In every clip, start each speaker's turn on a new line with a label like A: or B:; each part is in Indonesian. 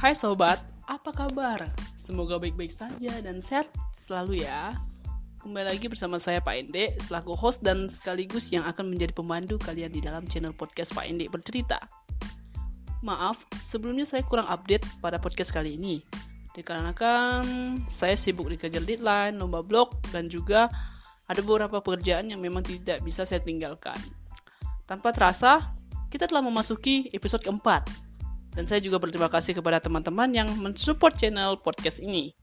A: Hai sobat, apa kabar? Semoga baik-baik saja dan sehat selalu ya. Kembali lagi bersama saya Pak Ende, selaku host dan sekaligus yang akan menjadi pemandu kalian di dalam channel podcast Pak Ende bercerita. Maaf, sebelumnya saya kurang update pada podcast kali ini. Dikarenakan saya sibuk dikejar deadline, lomba blog, dan juga ada beberapa pekerjaan yang memang tidak bisa saya tinggalkan. Tanpa terasa, kita telah memasuki episode keempat dan saya juga berterima kasih kepada teman-teman yang mensupport channel podcast ini.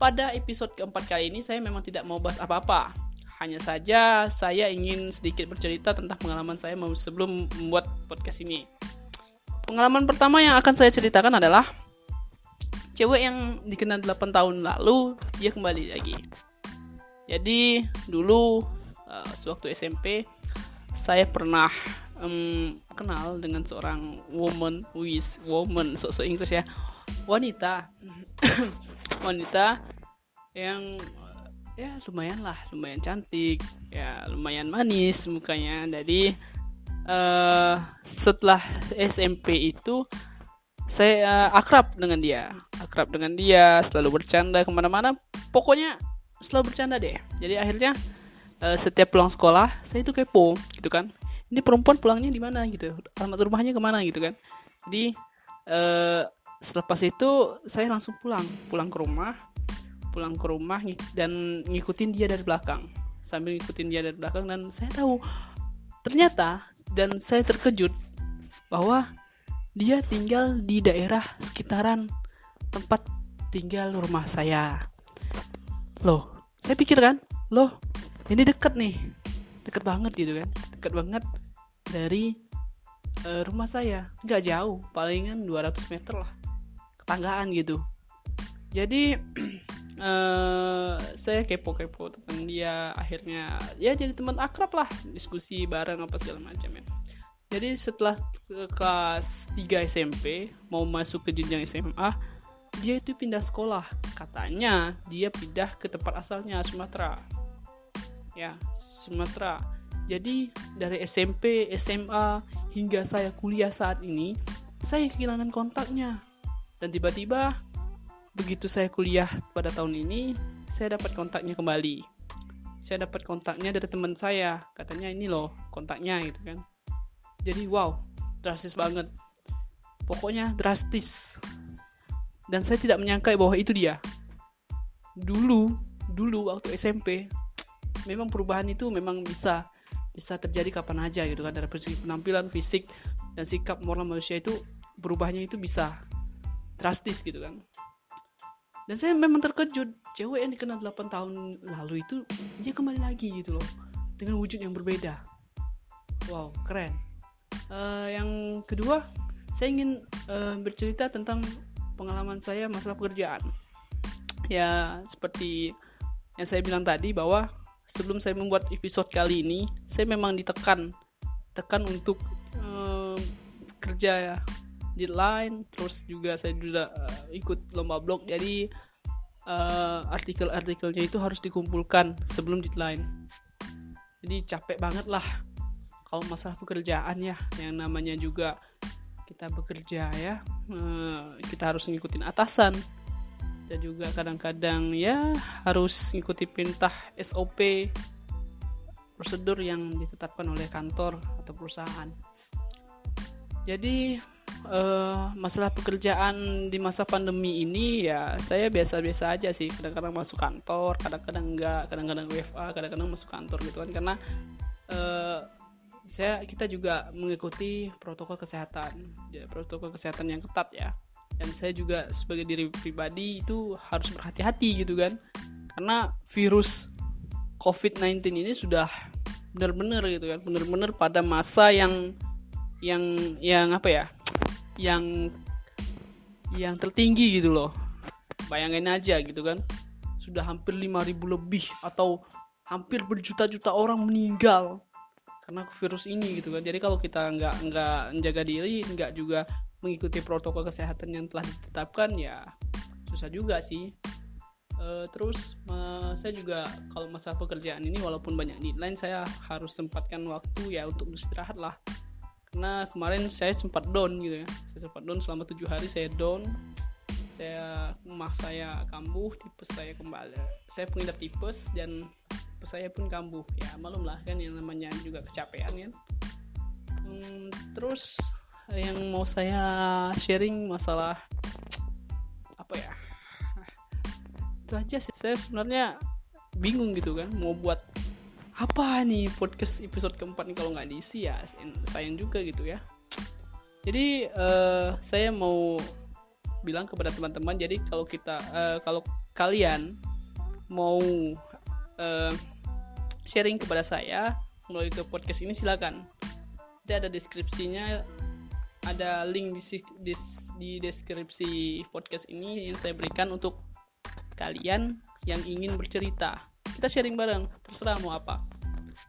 A: Pada episode keempat kali ini saya memang tidak mau bahas apa-apa. Hanya saja saya ingin sedikit bercerita tentang pengalaman saya sebelum membuat podcast ini. Pengalaman pertama yang akan saya ceritakan adalah cewek yang dikenal 8 tahun lalu, dia kembali lagi. Jadi dulu uh, sewaktu SMP saya pernah um, kenal dengan seorang woman with woman sok-sok Inggris ya. Wanita. Wanita yang ya lumayan lah lumayan cantik ya lumayan manis mukanya. Jadi uh, setelah SMP itu saya uh, akrab dengan dia. Akrab dengan dia selalu bercanda ke mana-mana. Pokoknya selalu bercanda deh. Jadi akhirnya uh, setiap pulang sekolah saya itu kepo gitu kan ini perempuan pulangnya di mana? gitu. Alamat rumahnya ke mana? gitu kan. Jadi uh, selepas itu saya langsung pulang. Pulang ke rumah pulang ke rumah dan ngikutin dia dari belakang. Sambil ngikutin dia dari belakang dan saya tahu ternyata dan saya terkejut bahwa dia tinggal di daerah sekitaran tempat tinggal rumah saya. Loh saya pikir kan loh ini deket nih. Deket banget gitu kan. Deket banget dari uh, rumah saya. Nggak jauh palingan 200 meter lah ketanggaan gitu. Jadi uh, saya kepo-kepo tentang dia. Akhirnya ya jadi teman akrab lah diskusi bareng apa segala macam ya. Jadi setelah kelas 3 SMP mau masuk ke jenjang SMA dia itu pindah sekolah. Katanya dia pindah ke tempat asalnya Sumatera. Ya Sumatera jadi dari SMP, SMA hingga saya kuliah saat ini, saya kehilangan kontaknya. Dan tiba-tiba begitu saya kuliah pada tahun ini, saya dapat kontaknya kembali. Saya dapat kontaknya dari teman saya, katanya ini loh kontaknya gitu kan. Jadi wow, drastis banget. Pokoknya drastis. Dan saya tidak menyangka bahwa itu dia. Dulu, dulu waktu SMP, memang perubahan itu memang bisa bisa terjadi kapan aja gitu kan. Dari segi penampilan fisik dan sikap moral manusia itu berubahnya itu bisa drastis gitu kan. Dan saya memang terkejut cewek yang dikenal 8 tahun lalu itu dia kembali lagi gitu loh dengan wujud yang berbeda. Wow keren. Uh, yang kedua saya ingin uh, bercerita tentang pengalaman saya masalah pekerjaan. Ya seperti yang saya bilang tadi bahwa sebelum saya membuat episode kali ini saya memang ditekan. Tekan untuk uh, kerja ya. Deadline terus juga saya juga uh, ikut lomba blog. Jadi uh, artikel-artikelnya itu harus dikumpulkan sebelum deadline. Jadi capek banget lah kalau masalah pekerjaan ya. Yang namanya juga kita bekerja ya uh, kita harus ngikutin atasan kita juga kadang-kadang ya harus ngikuti perintah SOP prosedur yang ditetapkan oleh kantor atau perusahaan. Jadi uh, masalah pekerjaan di masa pandemi ini ya saya biasa-biasa aja sih. Kadang-kadang masuk kantor, kadang-kadang enggak, kadang-kadang WFA, kadang-kadang masuk kantor gitu kan karena uh, saya kita juga mengikuti protokol kesehatan, ya, protokol kesehatan yang ketat ya dan saya juga sebagai diri pribadi itu harus berhati-hati gitu kan. Karena virus COVID-19 ini sudah benar-benar gitu kan. Benar-benar pada masa yang yang yang apa ya? Yang yang tertinggi gitu loh. Bayangin aja gitu kan. Sudah hampir 5000 lebih atau hampir berjuta-juta orang meninggal karena virus ini gitu kan. Jadi kalau kita nggak nggak menjaga diri nggak juga mengikuti protokol kesehatan yang telah ditetapkan ya susah juga sih. Uh, terus uh, saya juga kalau masalah pekerjaan ini walaupun banyak deadline saya harus sempatkan waktu ya untuk istirahat lah. Karena kemarin saya sempat down gitu ya. Saya sempat down selama tujuh hari saya down. Saya rumah saya kambuh tipes saya kembali. Saya pengidap tipes dan tipes saya pun kambuh. Ya malum lah kan yang namanya juga kecapean kan. Hmm, terus yang mau saya sharing masalah apa ya? Itu aja sih. Saya sebenarnya bingung gitu kan mau buat apa nih podcast episode keempat nih? Kalau nggak diisi ya sayang juga gitu ya. Jadi uh, saya mau bilang kepada teman-teman jadi kalau kita uh, kalau kalian mau uh, sharing kepada saya melalui ke podcast ini silakan. Nanti ada deskripsinya ada link di, di, di deskripsi podcast ini yang saya berikan untuk kalian yang ingin bercerita. Kita sharing bareng, terserah mau apa.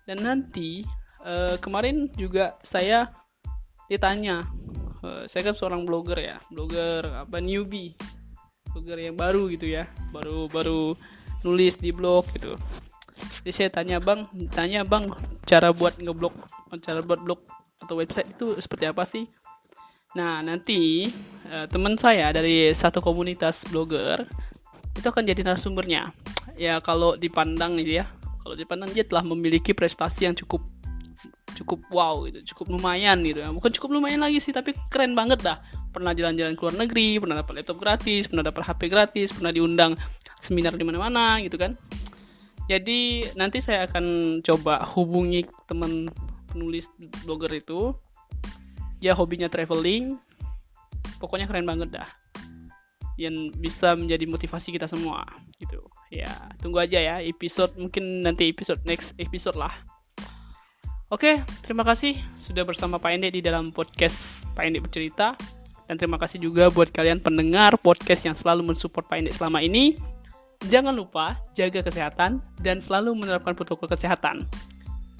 A: Dan nanti uh, kemarin juga saya ditanya, uh, saya kan seorang blogger ya, blogger apa newbie, blogger yang baru gitu ya, baru baru nulis di blog gitu. Jadi saya tanya bang, tanya bang, cara buat ngeblog, cara buat blog atau website itu seperti apa sih? Nah, nanti uh, teman saya dari satu komunitas blogger itu akan jadi narasumbernya. Ya, kalau dipandang gitu ya, kalau dipandang dia telah memiliki prestasi yang cukup cukup wow gitu, cukup lumayan gitu ya. Bukan cukup lumayan lagi sih, tapi keren banget dah. Pernah jalan-jalan ke luar negeri, pernah dapat laptop gratis, pernah dapat HP gratis, pernah diundang seminar di mana-mana gitu kan. Jadi nanti saya akan coba hubungi teman penulis blogger itu ya hobinya traveling pokoknya keren banget dah yang bisa menjadi motivasi kita semua gitu ya tunggu aja ya episode mungkin nanti episode next episode lah Oke, terima kasih sudah bersama Pak Ende di dalam podcast Pak Ende bercerita. Dan terima kasih juga buat kalian pendengar podcast yang selalu mensupport Pak Ende selama ini. Jangan lupa jaga kesehatan dan selalu menerapkan protokol kesehatan.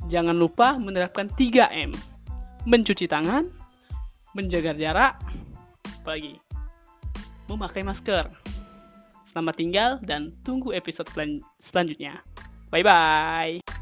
A: Jangan lupa menerapkan 3M. Mencuci tangan, menjaga jarak, apalagi memakai masker. Selamat tinggal dan tunggu episode selan selanjutnya. Bye bye.